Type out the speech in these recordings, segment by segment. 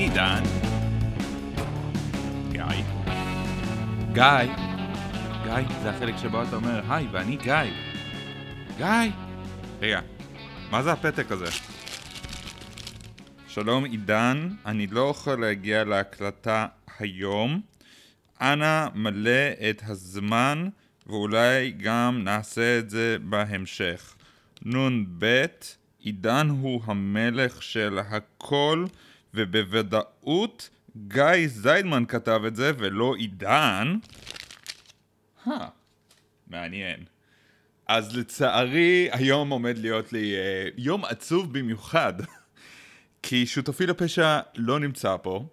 אני עידן. גיא. גיא. גיא, זה החלק שבו אתה אומר, היי, ואני גיא. גיא. רגע, מה זה הפתק הזה? שלום עידן, אני לא יכול להגיע להקלטה היום. אנא מלא את הזמן ואולי גם נעשה את זה בהמשך. נ"ב עידן הוא המלך של הכל ובוודאות גיא זיידמן כתב את זה ולא עידן. Huh. מעניין. אז לצערי היום עומד להיות לי uh, יום עצוב במיוחד כי שותפי לפשע לא נמצא פה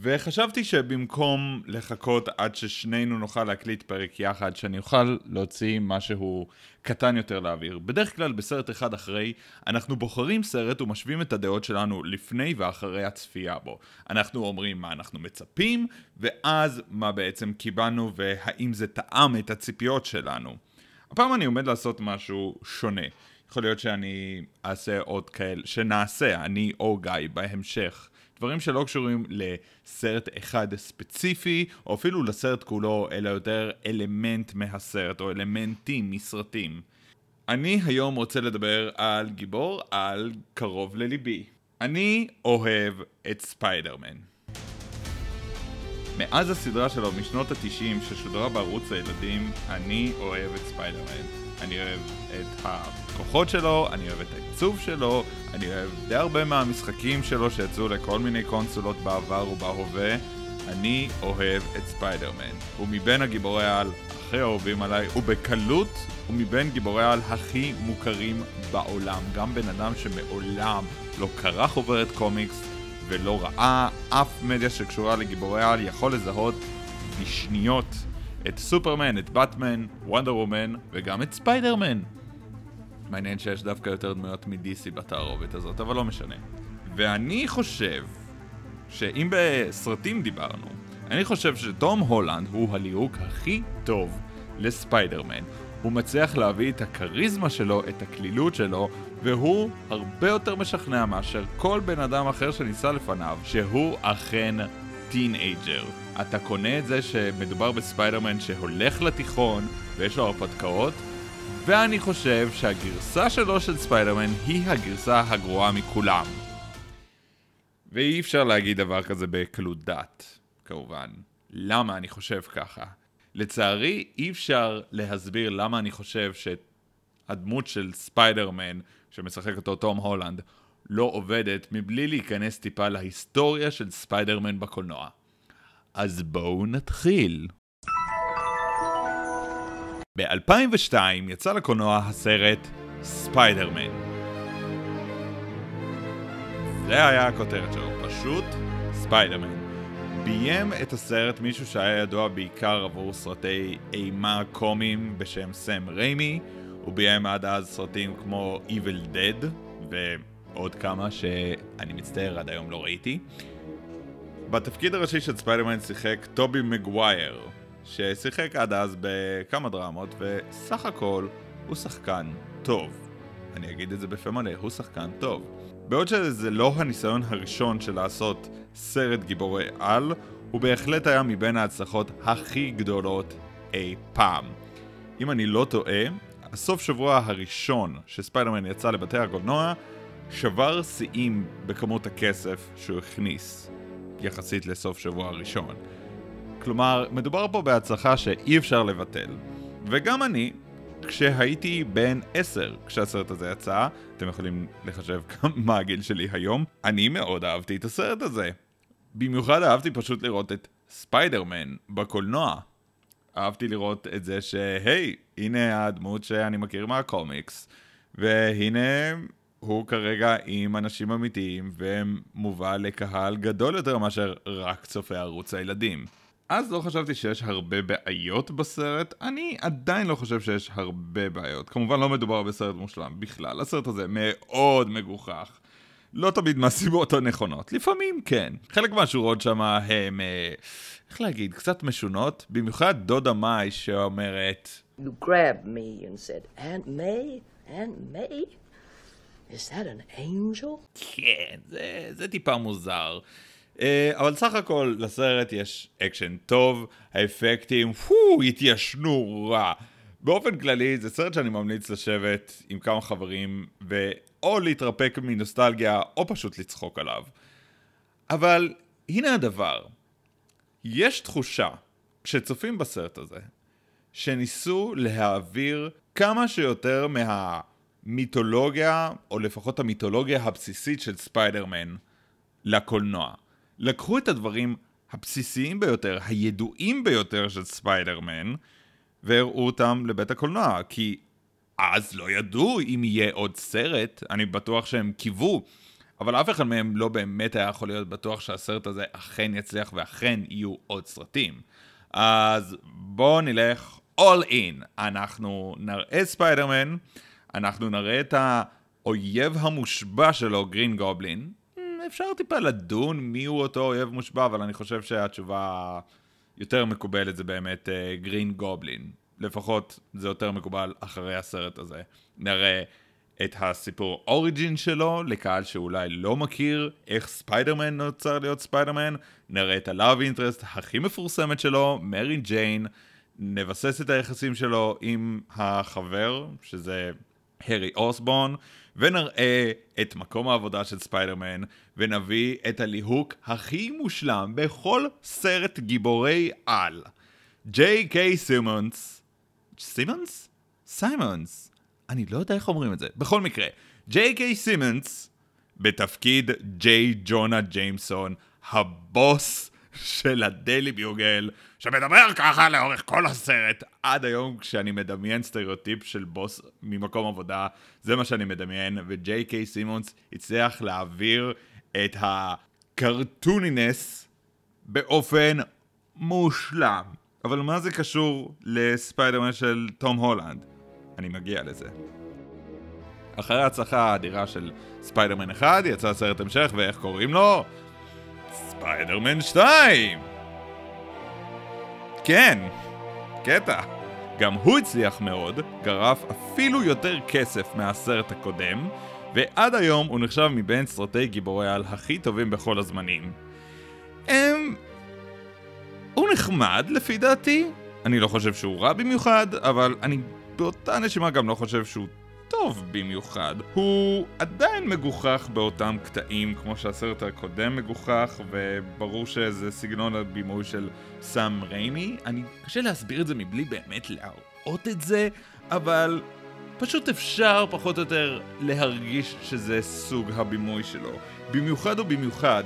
וחשבתי שבמקום לחכות עד ששנינו נוכל להקליט פרק יחד, שאני אוכל להוציא משהו קטן יותר לאוויר. בדרך כלל בסרט אחד אחרי, אנחנו בוחרים סרט ומשווים את הדעות שלנו לפני ואחרי הצפייה בו. אנחנו אומרים מה אנחנו מצפים, ואז מה בעצם קיבלנו והאם זה טעם את הציפיות שלנו. הפעם אני עומד לעשות משהו שונה. יכול להיות שאני אעשה עוד כאלה, שנעשה, אני או גיא, בהמשך. דברים שלא קשורים לסרט אחד ספציפי, או אפילו לסרט כולו, אלא יותר אלמנט מהסרט, או אלמנטים מסרטים. אני היום רוצה לדבר על גיבור על קרוב לליבי. אני אוהב את ספיידרמן. מאז הסדרה שלו משנות התשעים ששודרה בערוץ הילדים, אני אוהב את ספיידרמן. אני אוהב את הכוחות שלו, אני אוהב את העיצוב שלו, אני אוהב די הרבה מהמשחקים שלו שיצאו לכל מיני קונסולות בעבר ובהווה. אני אוהב את ספיידרמן. הוא מבין הגיבורי העל הכי אהובים עליי, ובקלות הוא מבין גיבורי העל הכי מוכרים בעולם. גם בן אדם שמעולם לא קרא חוברת קומיקס ולא ראה אף מדיה שקשורה לגיבורי העל יכול לזהות בשניות את סופרמן, את באטמן, וונדר וומן וגם את ספיידרמן. מעניין שיש דווקא יותר דמויות מ-DC בתערובת הזאת, אבל לא משנה. ואני חושב שאם בסרטים דיברנו, אני חושב שתום הולנד הוא הליהוק הכי טוב לספיידרמן. הוא מצליח להביא את הכריזמה שלו, את הקלילות שלו, והוא הרבה יותר משכנע מאשר כל בן אדם אחר שניסה לפניו, שהוא אכן טינאייג'ר. אתה קונה את זה שמדובר בספיידרמן שהולך לתיכון ויש לו הרפתקאות, ואני חושב שהגרסה שלו של ספיידרמן היא הגרסה הגרועה מכולם. ואי אפשר להגיד דבר כזה בקלות דעת, כמובן. למה אני חושב ככה? לצערי, אי אפשר להסביר למה אני חושב שהדמות של ספיידרמן, שמשחק אותו תום הולנד, לא עובדת מבלי להיכנס טיפה להיסטוריה של ספיידרמן בקולנוע. אז בואו נתחיל. ב-2002 יצא לקולנוע הסרט ספיידרמן. זה היה הכותרת שלו, פשוט ספיידרמן. ביים את הסרט מישהו שהיה ידוע בעיקר עבור סרטי אימה קומיים בשם סם ריימי, הוא ביים עד אז סרטים כמו Evil Dead ועוד כמה שאני מצטער עד היום לא ראיתי. בתפקיד הראשי של ספיידרמן שיחק טובי מגווייר, ששיחק עד אז בכמה דרמות, וסך הכל הוא שחקן טוב. אני אגיד את זה בפה מלא, הוא שחקן טוב. בעוד שזה לא הניסיון הראשון של לעשות סרט גיבורי על, הוא בהחלט היה מבין ההצלחות הכי גדולות אי פעם. אם אני לא טועה, הסוף שבוע הראשון שספיידרמן יצא לבתי הקולנוע שבר שיאים בכמות הכסף שהוא הכניס יחסית לסוף שבוע הראשון. כלומר, מדובר פה בהצלחה שאי אפשר לבטל. וגם אני, כשהייתי בן 10 כשהסרט הזה יצא, אתם יכולים לחשב מה הגיל שלי היום, אני מאוד אהבתי את הסרט הזה. במיוחד אהבתי פשוט לראות את ספיידרמן בקולנוע. אהבתי לראות את זה שהי, הנה הדמות שאני מכיר מהקומיקס, והנה הוא כרגע עם אנשים אמיתיים ומובא לקהל גדול יותר מאשר רק צופי ערוץ הילדים. אז לא חשבתי שיש הרבה בעיות בסרט, אני עדיין לא חושב שיש הרבה בעיות. כמובן לא מדובר בסרט מושלם בכלל, הסרט הזה מאוד מגוחך. לא תמיד מהסיבות הנכונות, לפעמים כן. חלק מהשורות שם הם, אה, איך להגיד, קצת משונות, במיוחד דודה מאי שאומרת You grabbed me and said, Aunt May? Aunt May? Is that an angel? כן, זה, זה טיפה מוזר. Uh, אבל סך הכל לסרט יש אקשן טוב, האפקטים, פו, התיישנו רע. באופן כללי זה סרט שאני ממליץ לשבת עם כמה חברים ואו להתרפק מנוסטלגיה או פשוט לצחוק עליו. אבל הנה הדבר, יש תחושה כשצופים בסרט הזה שניסו להעביר כמה שיותר מהמיתולוגיה, או לפחות המיתולוגיה הבסיסית של ספיידרמן, לקולנוע. לקחו את הדברים הבסיסיים ביותר, הידועים ביותר של ספיידרמן, והראו אותם לבית הקולנוע, כי אז לא ידעו אם יהיה עוד סרט, אני בטוח שהם קיוו, אבל אף אחד מהם לא באמת היה יכול להיות בטוח שהסרט הזה אכן יצליח ואכן יהיו עוד סרטים. אז בואו נלך all in. אנחנו נראה ספיידרמן, אנחנו נראה את האויב המושבע שלו, גרין גובלין. אפשר טיפה לדון מי הוא אותו אויב מושבע, אבל אני חושב שהתשובה יותר מקובלת זה באמת גרין uh, גובלין. לפחות זה יותר מקובל אחרי הסרט הזה. נראה את הסיפור origin שלו לקהל שאולי לא מכיר איך ספיידרמן נוצר להיות ספיידרמן, נראה את ה love interest הכי מפורסמת שלו, מרי ג'יין, נבסס את היחסים שלו עם החבר, שזה הארי אוסבורן, ונראה את מקום העבודה של ספיידרמן, ונביא את הליהוק הכי מושלם בכל סרט גיבורי על. ג'יי קיי סימונס, סימונס? סיימונס. אני לא יודע איך אומרים את זה. בכל מקרה, ג'יי קיי סימונס, בתפקיד ג'יי ג'ונה ג'יימסון, הבוס של הדיילי ביוגל, שמדבר ככה לאורך כל הסרט. עד היום כשאני מדמיין סטריאוטיפ של בוס ממקום עבודה, זה מה שאני מדמיין, וג'יי קיי סימונס הצליח להעביר את ה cartooniness באופן מושלם. אבל מה זה קשור לספיידרמן של תום הולנד? אני מגיע לזה. אחרי ההצלחה האדירה של ספיידרמן 1, יצא סרט המשך, ואיך קוראים לו? ספיידרמן 2! כן, קטע. גם הוא הצליח מאוד, גרף אפילו יותר כסף מהסרט הקודם, ועד היום הוא נחשב מבין סרטי גיבורי על הכי טובים בכל הזמנים. הם... הוא נחמד לפי דעתי, אני לא חושב שהוא רע במיוחד, אבל אני באותה נשימה גם לא חושב שהוא טוב במיוחד. הוא עדיין מגוחך באותם קטעים, כמו שהסרט הקודם מגוחך, וברור שזה סגנון הבימוי של סאם ריימי. אני קשה להסביר את זה מבלי באמת להראות את זה, אבל פשוט אפשר פחות או יותר להרגיש שזה סוג הבימוי שלו. במיוחד ובמיוחד,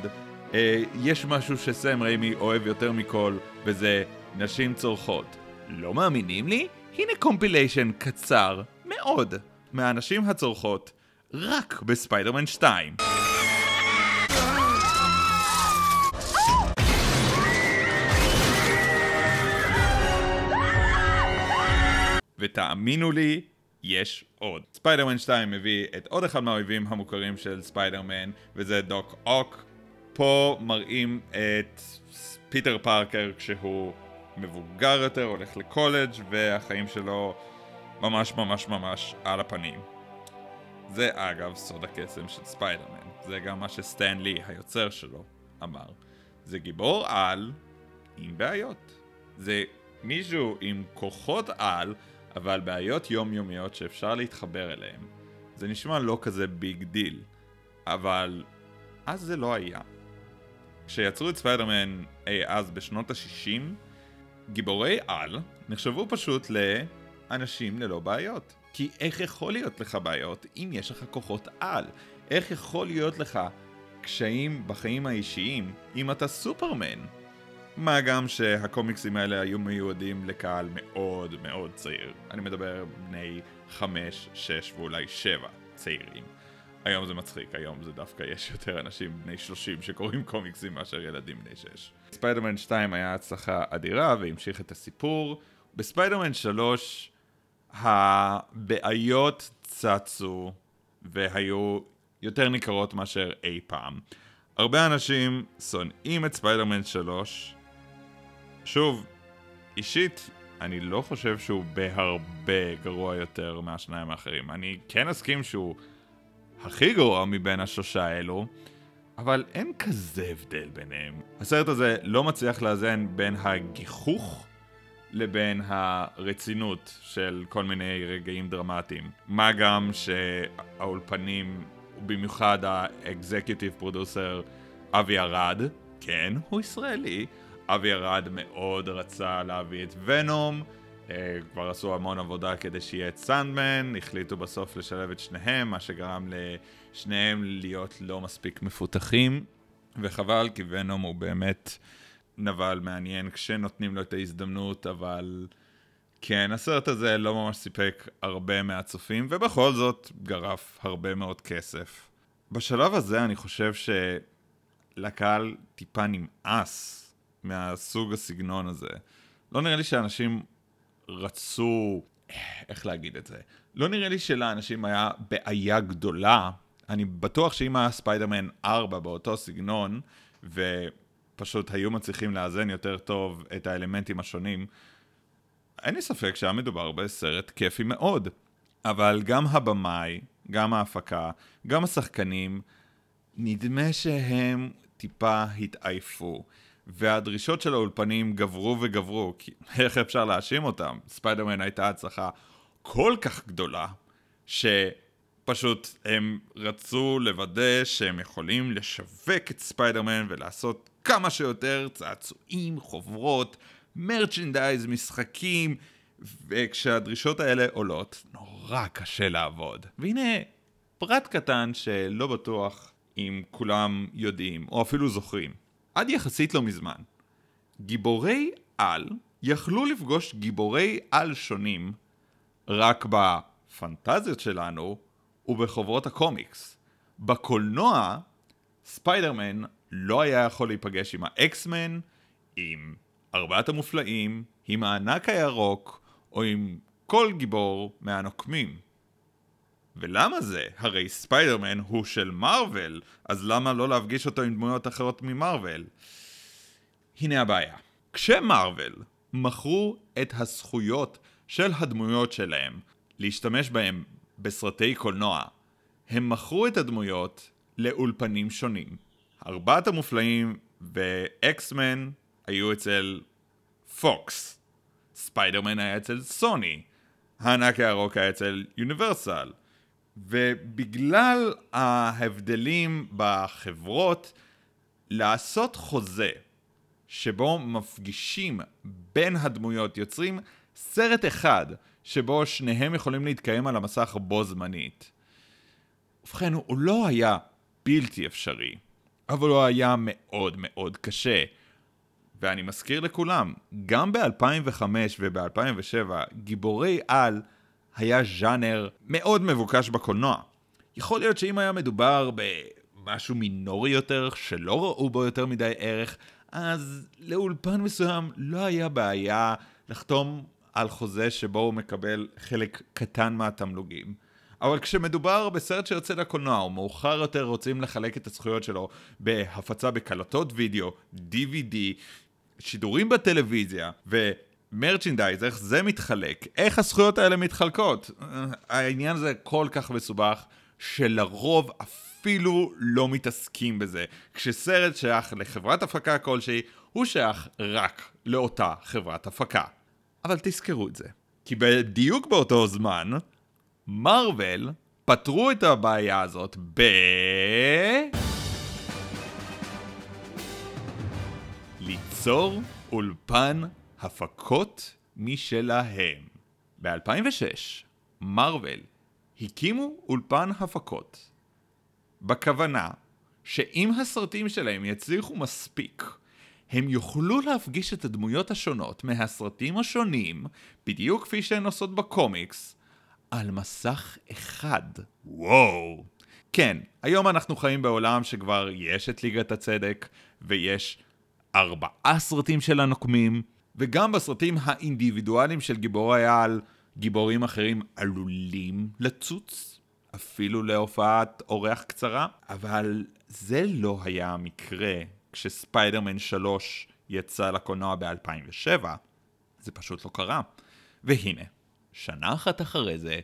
אה, יש משהו שסאם ריימי אוהב יותר מכל, וזה נשים צורחות. לא מאמינים לי? הנה compilation קצר מאוד מהנשים הצורחות רק בספיידרמן 2. ותאמינו לי, יש עוד. ספיידרמן 2 מביא את עוד אחד מהאויבים המוכרים של ספיידרמן, וזה דוק אוק. פה מראים את פיטר פארקר כשהוא מבוגר יותר, הולך לקולג' והחיים שלו ממש ממש ממש על הפנים. זה אגב סוד הקסם של ספיידרמן, זה גם מה שסטן לי, היוצר שלו, אמר. זה גיבור על עם בעיות. זה מישהו עם כוחות על, אבל בעיות יומיומיות שאפשר להתחבר אליהן. זה נשמע לא כזה big deal, אבל אז זה לא היה. כשיצרו את ספיידרמן אי אז בשנות ה-60, גיבורי על נחשבו פשוט לאנשים ללא בעיות. כי איך יכול להיות לך בעיות אם יש לך כוחות על? איך יכול להיות לך קשיים בחיים האישיים אם אתה סופרמן? מה גם שהקומיקסים האלה היו מיועדים לקהל מאוד מאוד צעיר. אני מדבר בני 5, 6 ואולי 7 צעירים. היום זה מצחיק, היום זה דווקא יש יותר אנשים בני 30 שקוראים קומיקסים מאשר ילדים בני 6. ספיידרמן 2 היה הצלחה אדירה והמשיך את הסיפור. בספיידרמן 3 הבעיות צצו והיו יותר ניכרות מאשר אי פעם. הרבה אנשים שונאים את ספיידרמן 3. שוב, אישית, אני לא חושב שהוא בהרבה גרוע יותר מהשניים האחרים. אני כן אסכים שהוא הכי גרוע מבין השלושה האלו, אבל אין כזה הבדל ביניהם. הסרט הזה לא מצליח לאזן בין הגיחוך לבין הרצינות של כל מיני רגעים דרמטיים. מה גם שהאולפנים, במיוחד האקזקיוטיב פרודוסר אבי ארד, כן, הוא ישראלי, אבי ארד מאוד רצה להביא את ונום, אה, כבר עשו המון עבודה כדי שיהיה את סנדמן, החליטו בסוף לשלב את שניהם, מה שגרם לשניהם להיות לא מספיק מפותחים, וחבל, כי ונום הוא באמת נבל מעניין כשנותנים לו את ההזדמנות, אבל כן, הסרט הזה לא ממש סיפק הרבה מהצופים, ובכל זאת גרף הרבה מאוד כסף. בשלב הזה אני חושב שלקהל טיפה נמאס מהסוג הסגנון הזה. לא נראה לי שאנשים רצו, איך להגיד את זה? לא נראה לי שלאנשים היה בעיה גדולה. אני בטוח שאם היה ספיידרמן 4 באותו סגנון, ופשוט היו מצליחים לאזן יותר טוב את האלמנטים השונים, אין לי ספק שהיה מדובר בסרט כיפי מאוד. אבל גם הבמאי, גם ההפקה, גם השחקנים, נדמה שהם טיפה התעייפו. והדרישות של האולפנים גברו וגברו, כי איך אפשר להאשים אותם? ספיידרמן הייתה הצלחה כל כך גדולה, שפשוט הם רצו לוודא שהם יכולים לשווק את ספיידרמן ולעשות כמה שיותר צעצועים, חוברות, מרצ'נדייז, משחקים, וכשהדרישות האלה עולות, נורא קשה לעבוד. והנה, פרט קטן שלא בטוח אם כולם יודעים, או אפילו זוכרים. עד יחסית לא מזמן. גיבורי על יכלו לפגוש גיבורי על שונים רק בפנטזיות שלנו ובחוברות הקומיקס. בקולנוע, ספיידרמן לא היה יכול להיפגש עם האקסמן, עם ארבעת המופלאים, עם הענק הירוק, או עם כל גיבור מהנוקמים. ולמה זה? הרי ספיידרמן הוא של מארוול, אז למה לא להפגיש אותו עם דמויות אחרות ממארוול? הנה הבעיה. כשמארוול מכרו את הזכויות של הדמויות שלהם להשתמש בהם בסרטי קולנוע, הם מכרו את הדמויות לאולפנים שונים. ארבעת המופלאים ואקסמן היו אצל פוקס. ספיידרמן היה אצל סוני. הענק הירוק היה אצל יוניברסל. ובגלל ההבדלים בחברות, לעשות חוזה שבו מפגישים בין הדמויות, יוצרים סרט אחד שבו שניהם יכולים להתקיים על המסך בו זמנית. ובכן, הוא לא היה בלתי אפשרי, אבל הוא היה מאוד מאוד קשה. ואני מזכיר לכולם, גם ב-2005 וב-2007, גיבורי על היה ז'אנר מאוד מבוקש בקולנוע. יכול להיות שאם היה מדובר במשהו מינורי יותר, שלא ראו בו יותר מדי ערך, אז לאולפן מסוים לא היה בעיה לחתום על חוזה שבו הוא מקבל חלק קטן מהתמלוגים. אבל כשמדובר בסרט שיוצא לקולנוע, או מאוחר יותר רוצים לחלק את הזכויות שלו בהפצה בקלטות וידאו, DVD, שידורים בטלוויזיה, ו... מרצ'נדייז, איך זה מתחלק, איך הזכויות האלה מתחלקות. העניין הזה כל כך מסובך, שלרוב אפילו לא מתעסקים בזה. כשסרט שייך לחברת הפקה כלשהי, הוא שייך רק לאותה חברת הפקה. אבל תזכרו את זה, כי בדיוק באותו זמן, מארוול פתרו את הבעיה הזאת ב... ליצור אולפן הפקות משלהם. ב-2006, מארוול הקימו אולפן הפקות, בכוונה שאם הסרטים שלהם יצליחו מספיק, הם יוכלו להפגיש את הדמויות השונות מהסרטים השונים, בדיוק כפי שהן עושות בקומיקס, על מסך אחד. וואו. כן, היום אנחנו חיים בעולם שכבר יש את ליגת הצדק, ויש ארבעה סרטים של הנוקמים, וגם בסרטים האינדיבידואליים של גיבורי העל, גיבורים אחרים עלולים לצוץ, אפילו להופעת אורח קצרה, אבל זה לא היה המקרה כשספיידרמן 3 יצא לקולנוע ב-2007. זה פשוט לא קרה. והנה, שנה אחת אחרי זה,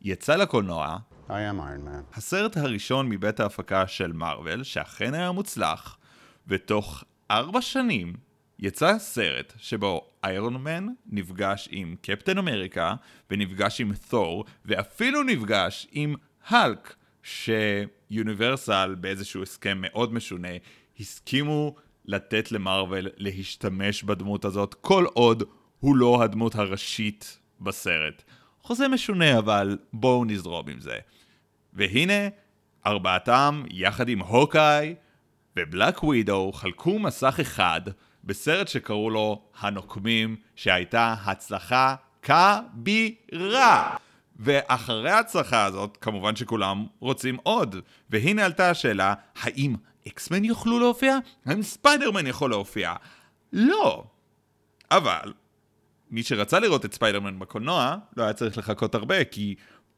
יצא לקולנוע I am Iron Man. הסרט הראשון מבית ההפקה של מארוול, שאכן היה מוצלח, ותוך ארבע שנים יצא סרט שבו איירון מן נפגש עם קפטן אמריקה, ונפגש עם תור, ואפילו נפגש עם האלק, שיוניברסל באיזשהו הסכם מאוד משונה, הסכימו לתת למרוויל להשתמש בדמות הזאת, כל עוד הוא לא הדמות הראשית בסרט. חוזה משונה, אבל בואו נזרום עם זה. והנה, ארבעתם, יחד עם הוקאי ובלק ווידו, חלקו מסך אחד בסרט שקראו לו הנוקמים, שהייתה הצלחה כבירה. ואחרי ההצלחה הזאת, כמובן שכולם רוצים עוד. והנה עלתה השאלה, האם אקסמן יוכלו להופיע? האם ספיידרמן יכול להופיע? לא. אבל, מי שרצה לראות את ספיידרמן בקולנוע, לא היה צריך לחכות הרבה, כי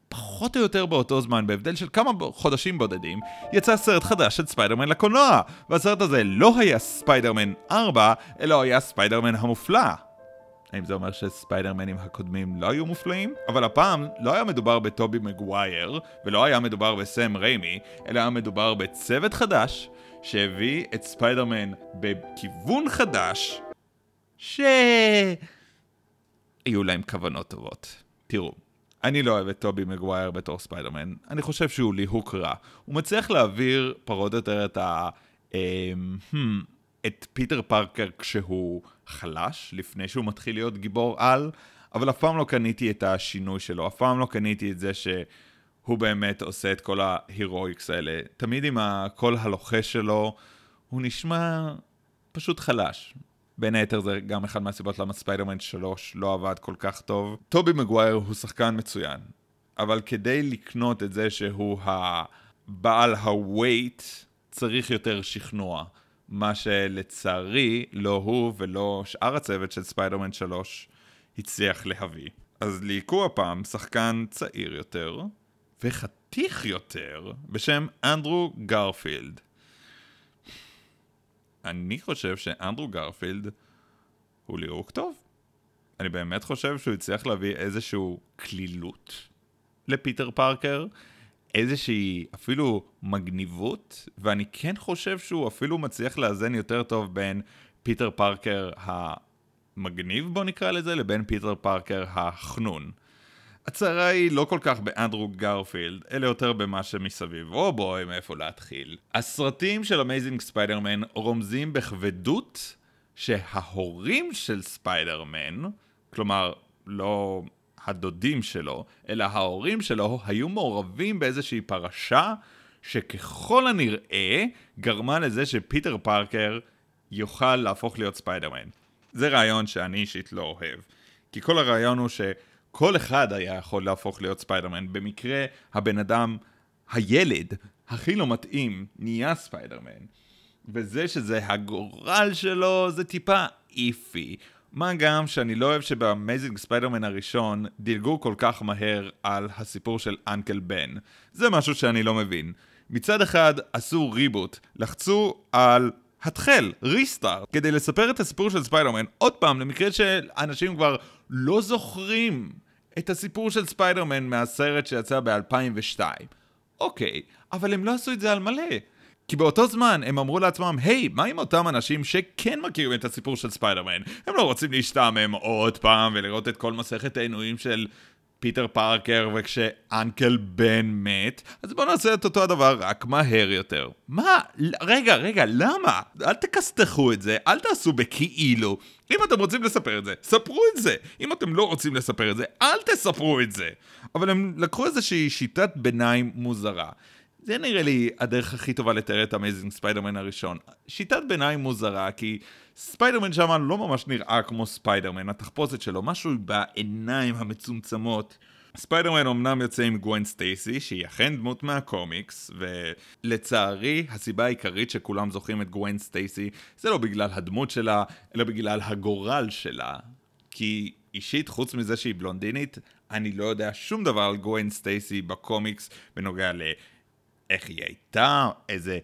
פחות או יותר באותו זמן, בהבדל של כמה חודשים בודדים, יצא סרט חדש של ספיידרמן לקולנוע. והסרט הזה לא היה ספיידרמן 4, אלא היה ספיידרמן המופלא. האם זה אומר שספיידרמנים הקודמים לא היו מופלאים? אבל הפעם לא היה מדובר בטובי מגווייר, ולא היה מדובר בסם ריימי, אלא היה מדובר בצוות חדש, שהביא את ספיידרמן בכיוון חדש, ש... היו להם כוונות טובות. תראו, אני לא אוהב את טובי מגווייר בתור ספיידרמן, אני חושב שהוא ליהוק רע. הוא מצליח להעביר פחות או יותר את ה... אה, hmm, את פיטר פארקר כשהוא חלש, לפני שהוא מתחיל להיות גיבור על, אבל אף פעם לא קניתי את השינוי שלו, אף פעם לא קניתי את זה שהוא באמת עושה את כל ה heroics האלה. תמיד עם הקול הלוחש שלו, הוא נשמע פשוט חלש. בין היתר זה גם אחד מהסיבות למה ספיידרמן 3 לא עבד כל כך טוב. טובי מגווייר הוא שחקן מצוין, אבל כדי לקנות את זה שהוא הבעל הווייט, צריך יותר שכנוע. מה שלצערי לא הוא ולא שאר הצוות של ספיידרמן 3 הצליח להביא. אז ליהקו הפעם שחקן צעיר יותר וחתיך יותר בשם אנדרו גרפילד. אני חושב שאנדרו גרפילד הוא ליהוק טוב. אני באמת חושב שהוא הצליח להביא איזשהו קלילות לפיטר פארקר, איזושהי אפילו מגניבות, ואני כן חושב שהוא אפילו מצליח לאזן יותר טוב בין פיטר פארקר המגניב, בוא נקרא לזה, לבין פיטר פארקר החנון. הצרה היא לא כל כך באנדרו גרפילד, אלא יותר במה שמסביב. Oh boy, מאיפה להתחיל. הסרטים של Amazing ספיידרמן רומזים בכבדות שההורים של ספיידרמן, כלומר, לא הדודים שלו, אלא ההורים שלו היו מעורבים באיזושהי פרשה שככל הנראה גרמה לזה שפיטר פארקר יוכל להפוך להיות ספיידרמן. זה רעיון שאני אישית לא אוהב. כי כל הרעיון הוא שכל אחד היה יכול להפוך להיות ספיידרמן. במקרה הבן אדם, הילד, הכי לא מתאים, נהיה ספיידרמן. וזה שזה הגורל שלו זה טיפה Iffy. מה גם שאני לא אוהב שב Amazing ספיידרמן הראשון דילגו כל כך מהר על הסיפור של Uncle בן. זה משהו שאני לא מבין. מצד אחד עשו reboot, לחצו על התחל, restart, כדי לספר את הסיפור של ספיידרמן עוד פעם, למקרה שאנשים כבר לא זוכרים את הסיפור של ספיידרמן מהסרט שיצא ב-2002. אוקיי, אבל הם לא עשו את זה על מלא. כי באותו זמן הם אמרו לעצמם, היי, hey, מה עם אותם אנשים שכן מכירים את הסיפור של ספיידרמן? הם לא רוצים להשתעמם עוד פעם ולראות את כל מסכת העינויים של פיטר פארקר וכש Uncle בן מת, אז בואו נעשה את אותו הדבר רק מהר יותר. מה? רגע, רגע, למה? אל תכסתחו את זה, אל תעשו בכאילו. אם אתם רוצים לספר את זה, ספרו את זה. אם אתם לא רוצים לספר את זה, אל תספרו את זה. אבל הם לקחו איזושהי שיטת ביניים מוזרה. זה נראה לי הדרך הכי טובה לתאר את Amazing ספיידרמן הראשון. שיטת ביניים מוזרה, כי ספיידרמן שם לא ממש נראה כמו ספיידרמן, התחפושת שלו, משהו בעיניים המצומצמות. ספיידרמן אמנם יוצא עם גווין סטייסי, שהיא אכן דמות מהקומיקס, ולצערי, הסיבה העיקרית שכולם זוכרים את גווין סטייסי, זה לא בגלל הדמות שלה, אלא בגלל הגורל שלה. כי אישית, חוץ מזה שהיא בלונדינית, אני לא יודע שום דבר על גווין סטייסי בקומיקס בנוגע ל... איך היא הייתה, איזה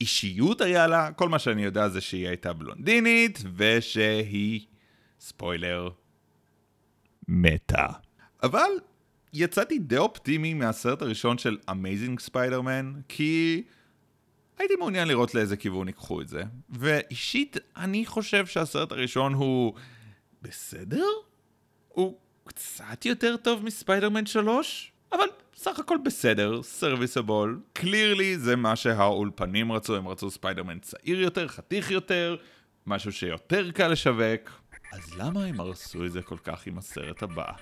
אישיות היה לה, כל מה שאני יודע זה שהיא הייתה בלונדינית, ושהיא, ספוילר, מתה. אבל יצאתי די אופטימי מהסרט הראשון של Amazing ספיידרמן, כי הייתי מעוניין לראות לאיזה כיוון ייקחו את זה. ואישית, אני חושב שהסרט הראשון הוא בסדר? הוא קצת יותר טוב מספיידרמן 3, אבל סך הכל בסדר, סרוויסבול. קלירלי זה מה שהאולפנים רצו, הם רצו ספיידרמן צעיר יותר, חתיך יותר, משהו שיותר קל לשווק. אז למה הם הרסו את זה כל כך עם הסרט הבא?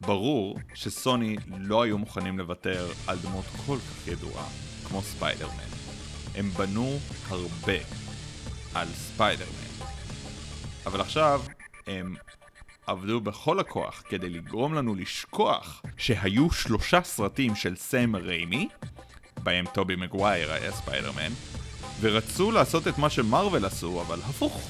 ברור שסוני לא היו מוכנים לוותר על דמות כל כך ידועה כמו ספיידרמן. הם בנו הרבה על ספיידרמן. אבל עכשיו הם עבדו בכל הכוח כדי לגרום לנו לשכוח שהיו שלושה סרטים של סם ריימי, בהם טובי מגווייר היה ספיידרמן, ורצו לעשות את מה שמרוויל עשו, אבל הפוך.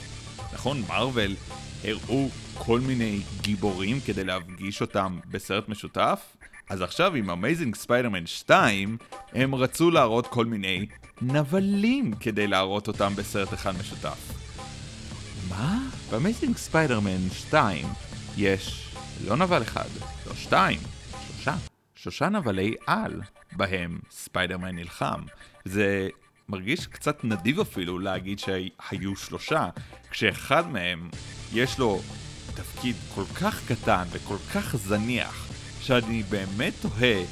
נכון, מרוויל הראו כל מיני גיבורים כדי להפגיש אותם בסרט משותף? אז עכשיו עם Amazing ספיידרמן 2, הם רצו להראות כל מיני נבלים כדי להראות אותם בסרט אחד משותף. מה? ב Amazing ספיידרמן 2 יש לא נבל אחד, לא שתיים, שלושה. שלושה נבלי על, בהם ספיידרמן נלחם. זה מרגיש קצת נדיב אפילו להגיד שהיו שלושה, כשאחד מהם יש לו תפקיד כל כך קטן וכל כך זניח, שאני באמת תוהה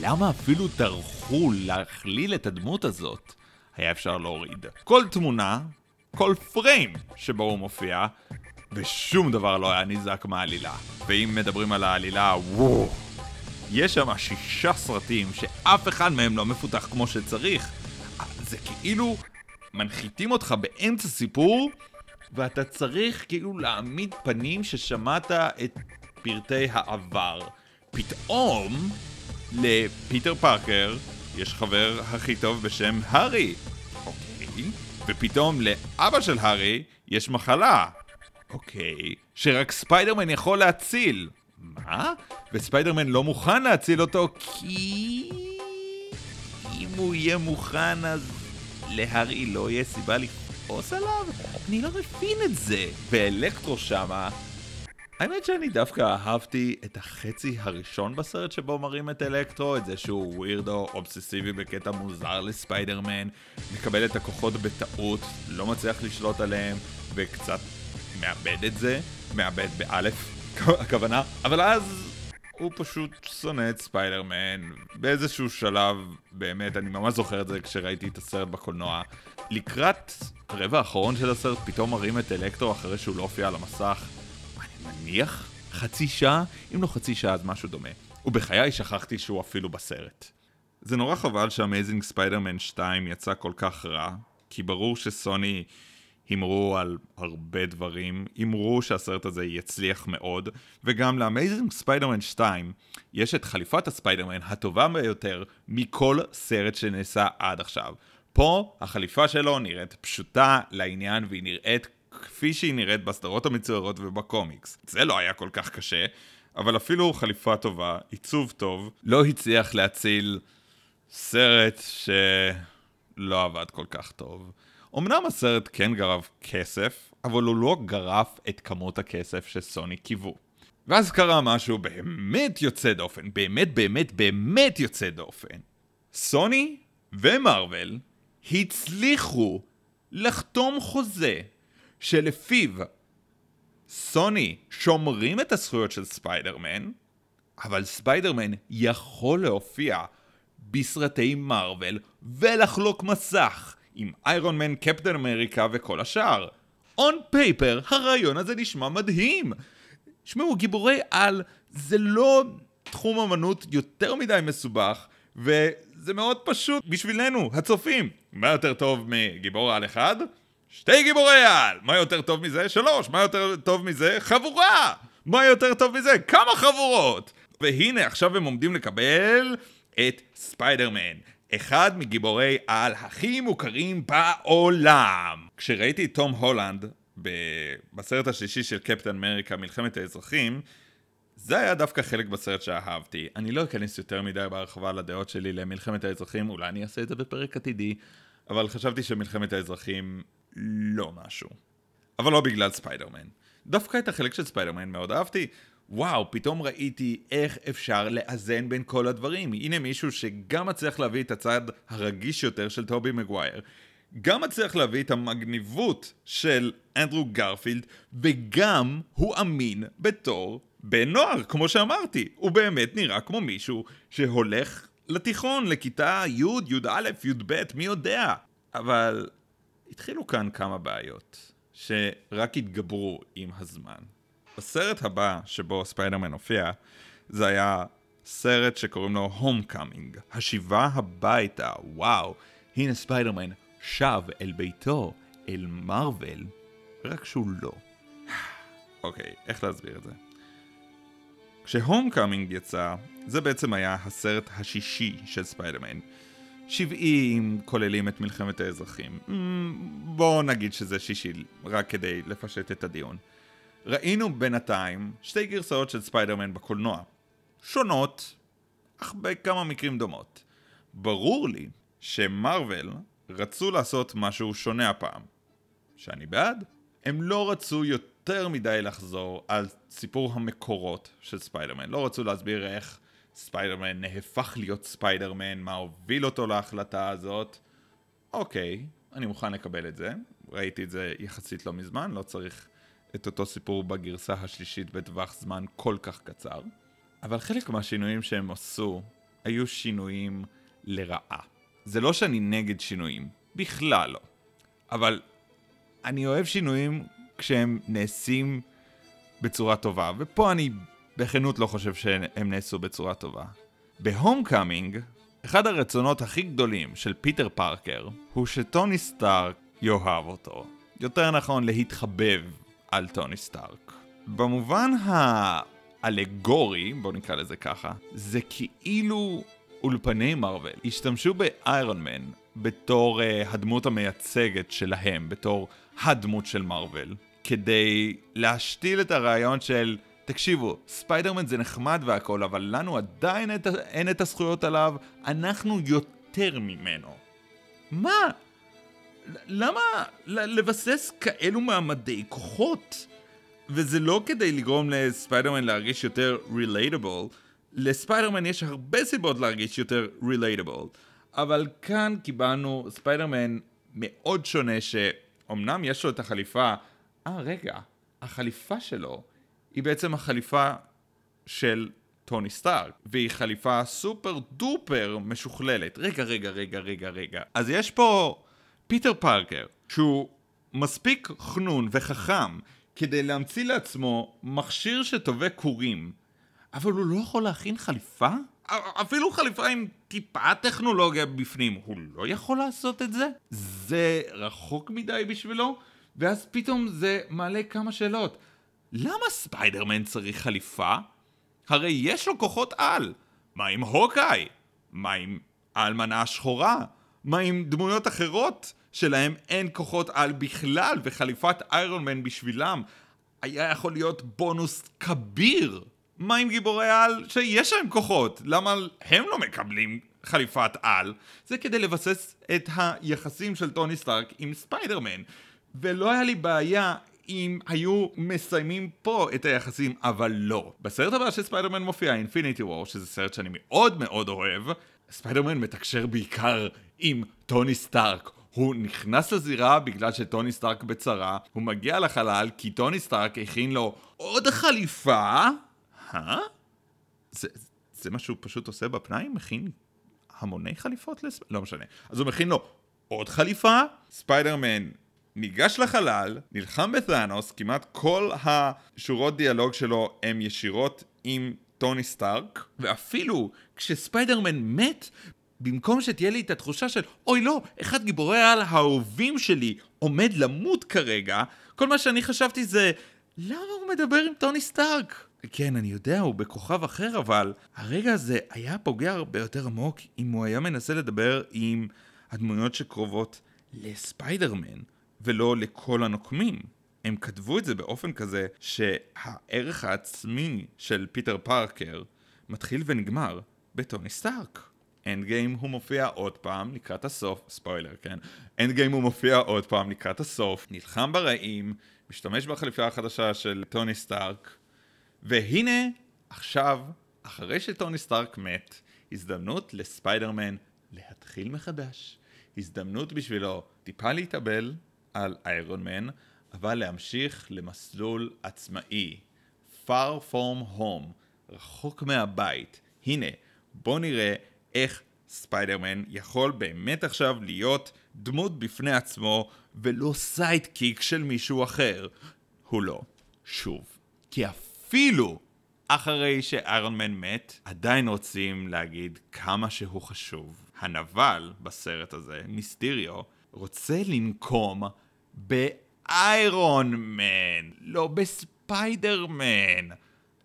למה אפילו טרחו להכליל את הדמות הזאת. היה אפשר להוריד כל תמונה, כל פריים שבו הוא מופיע, ושום דבר לא היה נזעק מהעלילה. ואם מדברים על העלילה, וואו, יש שם שישה סרטים שאף אחד מהם לא מפותח כמו שצריך. זה כאילו מנחיתים אותך באמצע סיפור, ואתה צריך כאילו להעמיד פנים ששמעת את פרטי העבר. פתאום, לפיטר פארקר יש חבר הכי טוב בשם הארי. אוקיי. ופתאום לאבא של הארי יש מחלה. אוקיי. שרק ספיידרמן יכול להציל. מה? וספיידרמן לא מוכן להציל אותו כי... אם הוא יהיה מוכן אז להארי לא יהיה סיבה לכעוס עליו? אני לא מבין את זה. ואלקטרו שמה... האמת שאני דווקא אהבתי את החצי הראשון בסרט שבו מראים את אלקטרו, את זה שהוא ווירדו, אובססיבי בקטע מוזר לספיידרמן, מקבל את הכוחות בטעות, לא מצליח לשלוט עליהם, וקצת מאבד את זה, מאבד באלף, הכוונה, אבל אז הוא פשוט שונא את ספיידרמן. באיזשהו שלב, באמת, אני ממש זוכר את זה כשראיתי את הסרט בקולנוע. לקראת הרבע האחרון של הסרט, פתאום מראים את אלקטרו אחרי שהוא לא הופיע על המסך. אני מניח חצי שעה? אם לא חצי שעה אז משהו דומה. ובחיי שכחתי שהוא אפילו בסרט. זה נורא חבל ש Amazing ספיידרמן 2 יצא כל כך רע, כי ברור שסוני הימרו על הרבה דברים, הימרו שהסרט הזה יצליח מאוד, וגם ל Amazing ספיידרמן 2 יש את חליפת הספיידרמן הטובה ביותר מכל סרט שנעשה עד עכשיו. פה החליפה שלו נראית פשוטה לעניין והיא נראית כפי שהיא נראית בסדרות המצוירות ובקומיקס. זה לא היה כל כך קשה, אבל אפילו חליפה טובה, עיצוב טוב, לא הצליח להציל סרט שלא עבד כל כך טוב. אמנם הסרט כן גרף כסף, אבל הוא לא גרף את כמות הכסף שסוני קיוו. ואז קרה משהו באמת יוצא דופן, באמת באמת באמת יוצא דופן. סוני ומרוויל הצליחו לחתום חוזה שלפיו סוני שומרים את הזכויות של ספיידרמן, אבל ספיידרמן יכול להופיע בסרטי מארוול ולחלוק מסך עם איירון מן, קפטן אמריקה וכל השאר. On paper, הרעיון הזה נשמע מדהים. שמעו, גיבורי על זה לא תחום אמנות יותר מדי מסובך, וזה מאוד פשוט בשבילנו, הצופים. מה יותר טוב מגיבור על אחד? שתי גיבורי על! מה יותר טוב מזה? שלוש! מה יותר טוב מזה? חבורה! מה יותר טוב מזה? כמה חבורות! והנה, עכשיו הם עומדים לקבל את ספיידרמן, אחד מגיבורי על הכי מוכרים בעולם. כשראיתי את תום הולנד בסרט השלישי של קפטן אמריקה, מלחמת האזרחים, זה היה דווקא חלק בסרט שאהבתי. אני לא אכנס יותר מדי בהרחבה לדעות שלי למלחמת האזרחים, אולי אני אעשה את זה בפרק עתידי, אבל חשבתי שמלחמת האזרחים לא משהו. אבל לא בגלל ספיידרמן. דווקא את החלק של ספיידרמן מאוד אהבתי. וואו, פתאום ראיתי איך אפשר לאזן בין כל הדברים. הנה מישהו שגם מצליח להביא את הצד הרגיש יותר של טובי מגווייר, גם מצליח להביא את המגניבות של אנדרו גרפילד, וגם הוא אמין בתור בן נוער, כמו שאמרתי. הוא באמת נראה כמו מישהו שהולך לתיכון, לכיתה י', י"א, י"ב, מי יודע. אבל התחילו כאן כמה בעיות, שרק התגברו עם הזמן. הסרט הבא שבו ספיידרמן הופיע, זה היה סרט שקוראים לו Homecoming, השיבה הביתה, וואו, הנה ספיידרמן שב אל ביתו, אל מרוויל, רק שהוא לא. אוקיי, איך להסביר את זה? כש Homecoming יצא, זה בעצם היה הסרט השישי של ספיידרמן. 70 כוללים את מלחמת האזרחים. Mm, בואו נגיד שזה שישי, רק כדי לפשט את הדיון. ראינו בינתיים שתי גרסאות של ספיידרמן בקולנוע. שונות, אך בכמה מקרים דומות. ברור לי שמרוויל רצו לעשות משהו שונה הפעם. שאני בעד. הם לא רצו יותר מדי לחזור על סיפור המקורות של ספיידרמן. לא רצו להסביר איך ספיידרמן נהפך להיות ספיידרמן, מה הוביל אותו להחלטה הזאת. אוקיי, אני מוכן לקבל את זה. ראיתי את זה יחסית לא מזמן, לא צריך את אותו סיפור בגרסה השלישית בטווח זמן כל כך קצר. אבל חלק מהשינויים שהם עשו היו שינויים לרעה. זה לא שאני נגד שינויים, בכלל לא. אבל אני אוהב שינויים כשהם נעשים בצורה טובה, ופה אני בכנות לא חושב שהם נעשו בצורה טובה. ב Homecoming, אחד הרצונות הכי גדולים של פיטר פארקר הוא שטוני סטארק יאהב אותו. יותר נכון, להתחבב על טוני סטארק. במובן האלגורי, בוא נקרא לזה ככה, זה כאילו אולפני מרוויל השתמשו באיירון מן בתור אה, הדמות המייצגת שלהם, בתור הדמות של מרוויל, כדי להשתיל את הרעיון של תקשיבו, ספיידרמן זה נחמד והכל, אבל לנו עדיין אין את הזכויות עליו, אנחנו יותר ממנו. מה? למה לבסס כאלו מעמדי כוחות? וזה לא כדי לגרום לספיידרמן להרגיש יותר relatable, לספיידרמן יש הרבה סיבות להרגיש יותר relatable, אבל כאן קיבלנו ספיידרמן מאוד שונה שאומנם יש לו את החליפה, אה רגע, החליפה שלו היא בעצם החליפה של טוני סטארק, והיא חליפה super duper משוכללת. רגע, רגע, רגע, רגע, רגע. אז יש פה פיטר פארקר, שהוא מספיק חנון וחכם כדי להמציא לעצמו מכשיר שטווה קורים, אבל הוא לא יכול להכין חליפה? אפילו חליפה עם טיפה טכנולוגיה בפנים, הוא לא יכול לעשות את זה? זה רחוק מדי בשבילו? ואז פתאום זה מעלה כמה שאלות. למה ספיידרמן צריך חליפה? הרי יש לו כוחות על. מה עם הוקאי? מה עם האלמנה השחורה? מה עם דמויות אחרות שלהם אין כוחות על בכלל וחליפת איירון מן בשבילם היה יכול להיות בונוס כביר? מה עם גיבורי על שיש להם כוחות? למה הם לא מקבלים חליפת על? זה כדי לבסס את היחסים של טוני סטארק עם ספיידרמן. ולא היה לי בעיה אם היו מסיימים פה את היחסים, אבל לא. בסרט הבא של ספיידרמן מופיע, Infinity War, שזה סרט שאני מאוד מאוד אוהב, ספיידרמן מתקשר בעיקר עם טוני סטארק. הוא נכנס לזירה בגלל שטוני סטארק בצרה, הוא מגיע לחלל כי טוני סטארק הכין לו עוד חליפה? אה? זה, זה מה שהוא פשוט עושה בפנאי? מכין המוני חליפות לס... לא משנה. אז הוא מכין לו עוד חליפה, ספיידרמן ניגש לחלל, נלחם בת'אנוס, כמעט כל השורות דיאלוג שלו הם ישירות עם טוני סטארק, ואפילו כשספיידרמן מת, במקום שתהיה לי את התחושה של אוי לא, אחד גיבורי העל האהובים שלי עומד למות כרגע, כל מה שאני חשבתי זה למה הוא מדבר עם טוני סטארק? כן, אני יודע, הוא בכוכב אחר, אבל הרגע הזה היה פוגע הרבה יותר עמוק אם הוא היה מנסה לדבר עם הדמויות שקרובות לספיידרמן. ולא לכל הנוקמים. הם כתבו את זה באופן כזה שהערך העצמי של פיטר פארקר מתחיל ונגמר בטוני סטארק. Endgame הוא מופיע עוד פעם לקראת הסוף, ספוילר כן, Endgame הוא מופיע עוד פעם לקראת הסוף, נלחם ברעים, משתמש בחליפה החדשה של טוני סטארק, והנה, עכשיו, אחרי שטוני סטארק מת, הזדמנות לספיידרמן להתחיל מחדש. הזדמנות בשבילו טיפה להתאבל על איירון מן, אבל להמשיך למסלול עצמאי. far from home, רחוק מהבית. הנה, בוא נראה איך ספיידרמן יכול באמת עכשיו להיות דמות בפני עצמו ולא sidekick של מישהו אחר. הוא לא. שוב. כי אפילו אחרי שאיירון מן מת, עדיין רוצים להגיד כמה שהוא חשוב. הנבל בסרט הזה, מיסטיריו, רוצה לנקום באיירון מן, לא בספיידרמן.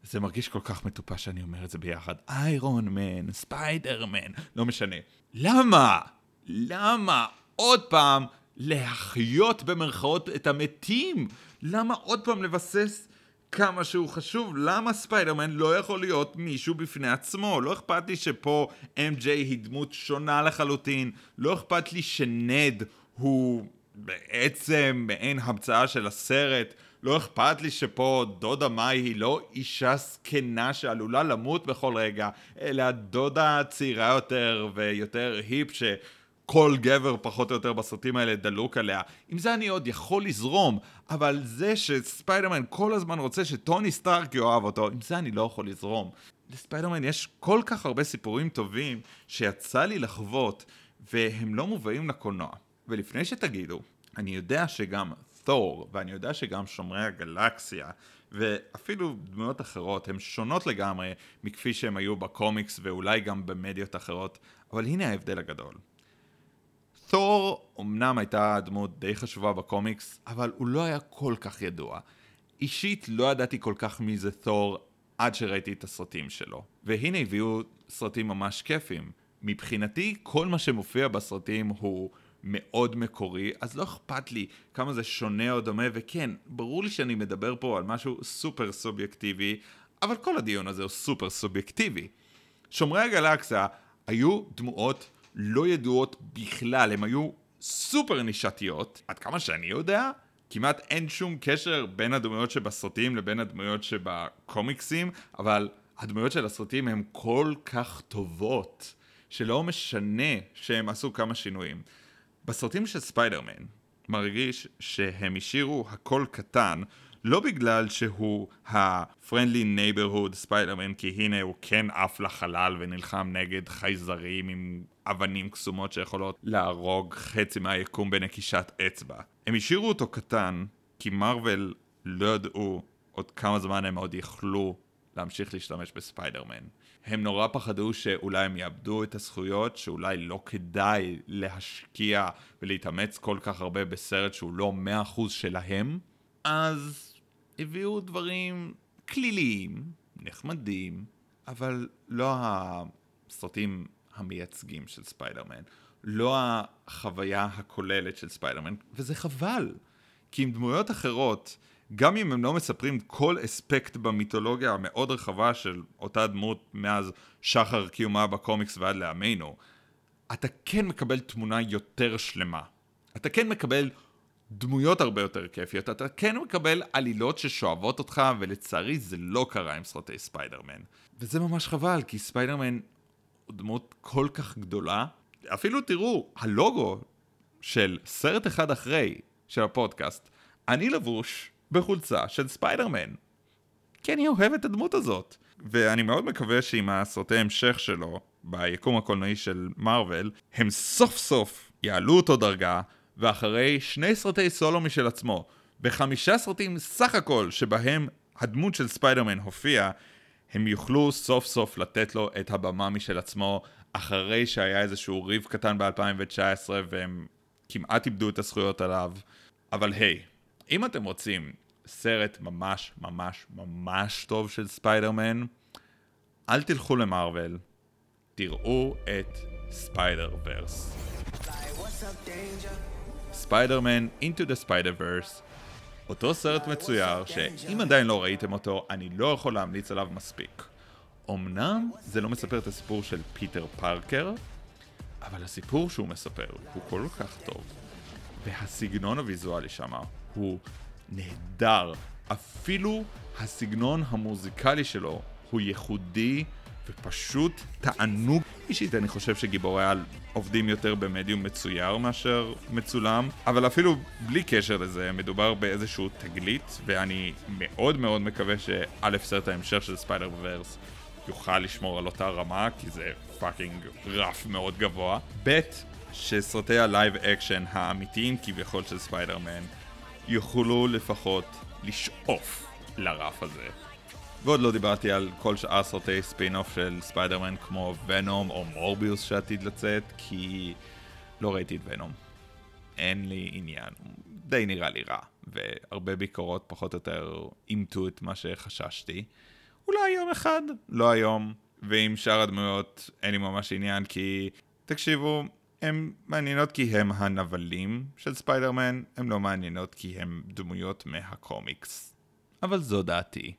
זה מרגיש כל כך מטופש שאני אומר את זה ביחד. איירון מן, ספיידר מן, לא משנה. למה? למה עוד פעם להחיות במרכאות את המתים? למה עוד פעם לבסס כמה שהוא חשוב? למה ספיידרמן לא יכול להיות מישהו בפני עצמו? לא אכפת לי שפה MJ היא דמות שונה לחלוטין. לא אכפת לי שנד הוא בעצם מעין המצאה של הסרט. לא אכפת לי שפה דודה מאי היא לא אישה זקנה שעלולה למות בכל רגע, אלא דודה צעירה יותר ויותר היפ שכל גבר פחות או יותר בסרטים האלה דלוק עליה. עם זה אני עוד יכול לזרום, אבל זה שספיידרמן כל הזמן רוצה שטוני סטארק יאהב אותו, עם זה אני לא יכול לזרום. לספיידרמן יש כל כך הרבה סיפורים טובים שיצא לי לחוות, והם לא מובאים לקולנוע. ולפני שתגידו, אני יודע שגם תור, ואני יודע שגם שומרי הגלקסיה, ואפילו דמויות אחרות, הן שונות לגמרי מכפי שהן היו בקומיקס ואולי גם במדיות אחרות, אבל הנה ההבדל הגדול. תור אמנם הייתה דמות די חשובה בקומיקס, אבל הוא לא היה כל כך ידוע. אישית לא ידעתי כל כך מי זה תור עד שראיתי את הסרטים שלו. והנה הביאו סרטים ממש כיפים. מבחינתי, כל מה שמופיע בסרטים הוא מאוד מקורי, אז לא אכפת לי כמה זה שונה או דומה, וכן, ברור לי שאני מדבר פה על משהו סופר סובייקטיבי, אבל כל הדיון הזה הוא סופר סובייקטיבי. שומרי הגלקסיה היו דמויות לא ידועות בכלל, הם היו סופר נישתיות, עד כמה שאני יודע, כמעט אין שום קשר בין הדמויות שבסרטים לבין הדמויות שבקומיקסים, אבל הדמויות של הסרטים הן כל כך טובות, שלא משנה שהם עשו כמה שינויים. בסרטים של ספיידרמן מרגיש שהם השאירו הכל קטן לא בגלל שהוא ה-friendly neighborhood ספיידרמן כי הנה הוא כן עף לחלל ונלחם נגד חייזרים עם אבנים קסומות שיכולות להרוג חצי מהיקום בנקישת אצבע. הם השאירו אותו קטן כי מרוויל לא ידעו עוד כמה זמן הם עוד יכלו להמשיך להשתמש בספיידרמן. הם נורא פחדו שאולי הם יאבדו את הזכויות, שאולי לא כדאי להשקיע ולהתאמץ כל כך הרבה בסרט שהוא לא מאה אחוז שלהם, אז הביאו דברים קלילים, נחמדים, אבל לא הסרטים המייצגים של ספיידרמן, לא החוויה הכוללת של ספיידרמן, וזה חבל, כי עם דמויות אחרות גם אם הם לא מספרים כל אספקט במיתולוגיה המאוד רחבה של אותה דמות מאז שחר קיומה בקומיקס ועד לימינו, אתה כן מקבל תמונה יותר שלמה. אתה כן מקבל דמויות הרבה יותר כיפיות, אתה כן מקבל עלילות ששואבות אותך, ולצערי זה לא קרה עם סרטי ספיידרמן. וזה ממש חבל, כי ספיידרמן הוא דמות כל כך גדולה. אפילו תראו, הלוגו של סרט אחד אחרי של הפודקאסט, אני לבוש בחולצה של ספיידרמן. כי אני אוהב את הדמות הזאת. ואני מאוד מקווה שעם הסרטי המשך שלו, ביקום הקולנועי של מארוול, הם סוף סוף יעלו אותו דרגה, ואחרי שני סרטי סולו משל עצמו, בחמישה סרטים סך הכל שבהם הדמות של ספיידרמן הופיע, הם יוכלו סוף סוף לתת לו את הבמה משל עצמו, אחרי שהיה איזשהו ריב קטן ב-2019 והם כמעט איבדו את הזכויות עליו. אבל היי, אם אתם רוצים סרט ממש ממש ממש טוב של ספיידרמן, אל תלכו למארוול, תראו את Spider-Verse. Spider-Man: Into the Spider-Verse אותו סרט מצויר שאם עדיין לא ראיתם אותו, אני לא יכול להמליץ עליו מספיק. אמנם זה לא מספר את הסיפור של פיטר פארקר, אבל הסיפור שהוא מספר הוא כל כך טוב, והסגנון הוויזואלי שם הוא נהדר. אפילו הסגנון המוזיקלי שלו הוא ייחודי ופשוט תענוג. אישית אני חושב שגיבורי על עובדים יותר במדיום מצויר מאשר מצולם, אבל אפילו בלי קשר לזה, מדובר באיזשהו תגלית, ואני מאוד מאוד מקווה שא' סרט ההמשך של Spider-Verse יוכל לשמור על אותה רמה, כי זה fucking רף מאוד גבוה. ב' שסרטי ה live action האמיתיים כביכול של ספיידרמן יוכלו לפחות לשאוף לרף הזה. ועוד לא דיברתי על כל שאר סרטי ספין-אוף של ספיידרמן כמו ונום או מורביוס שעתיד לצאת, כי לא ראיתי את ונום. אין לי עניין, די נראה לי רע, והרבה ביקורות פחות או יותר אימתו את מה שחששתי. אולי יום אחד, לא היום, ועם שאר הדמויות אין לי ממש עניין, כי תקשיבו, הן מעניינות כי הם הנבלים של ספיידרמן, הן לא מעניינות כי הן דמויות מהקומיקס. אבל זו דעתי.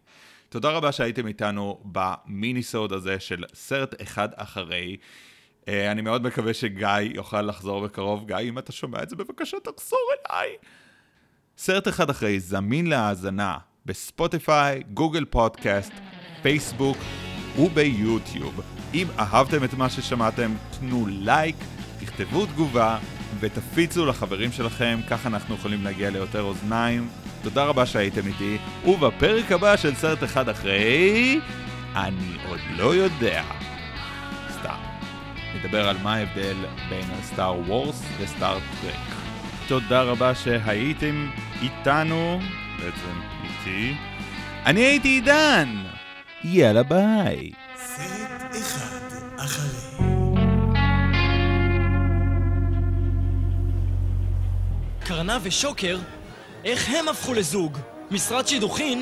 תודה רבה שהייתם איתנו במיני סוד הזה של סרט אחד אחרי. Uh, אני מאוד מקווה שגיא יוכל לחזור בקרוב. גיא, אם אתה שומע את זה, בבקשה תחזור אליי. סרט אחד אחרי זמין להאזנה בספוטיפיי, גוגל פודקאסט, פייסבוק וביוטיוב. אם אהבתם את מה ששמעתם, תנו לייק, תכתבו תגובה ותפיצו לחברים שלכם, ככה אנחנו יכולים להגיע ליותר אוזניים. תודה רבה שהייתם איתי, ובפרק הבא של סרט אחד אחרי... אני עוד לא יודע. סתם. נדבר על מה ההבדל בין סטאר וורס וסטאר טרק. תודה רבה שהייתם איתנו, בעצם איתי. אני הייתי עידן! יאללה ביי. סרט אחד אחרי. קרנה ושוקר? איך הם הפכו לזוג? משרד שידוכין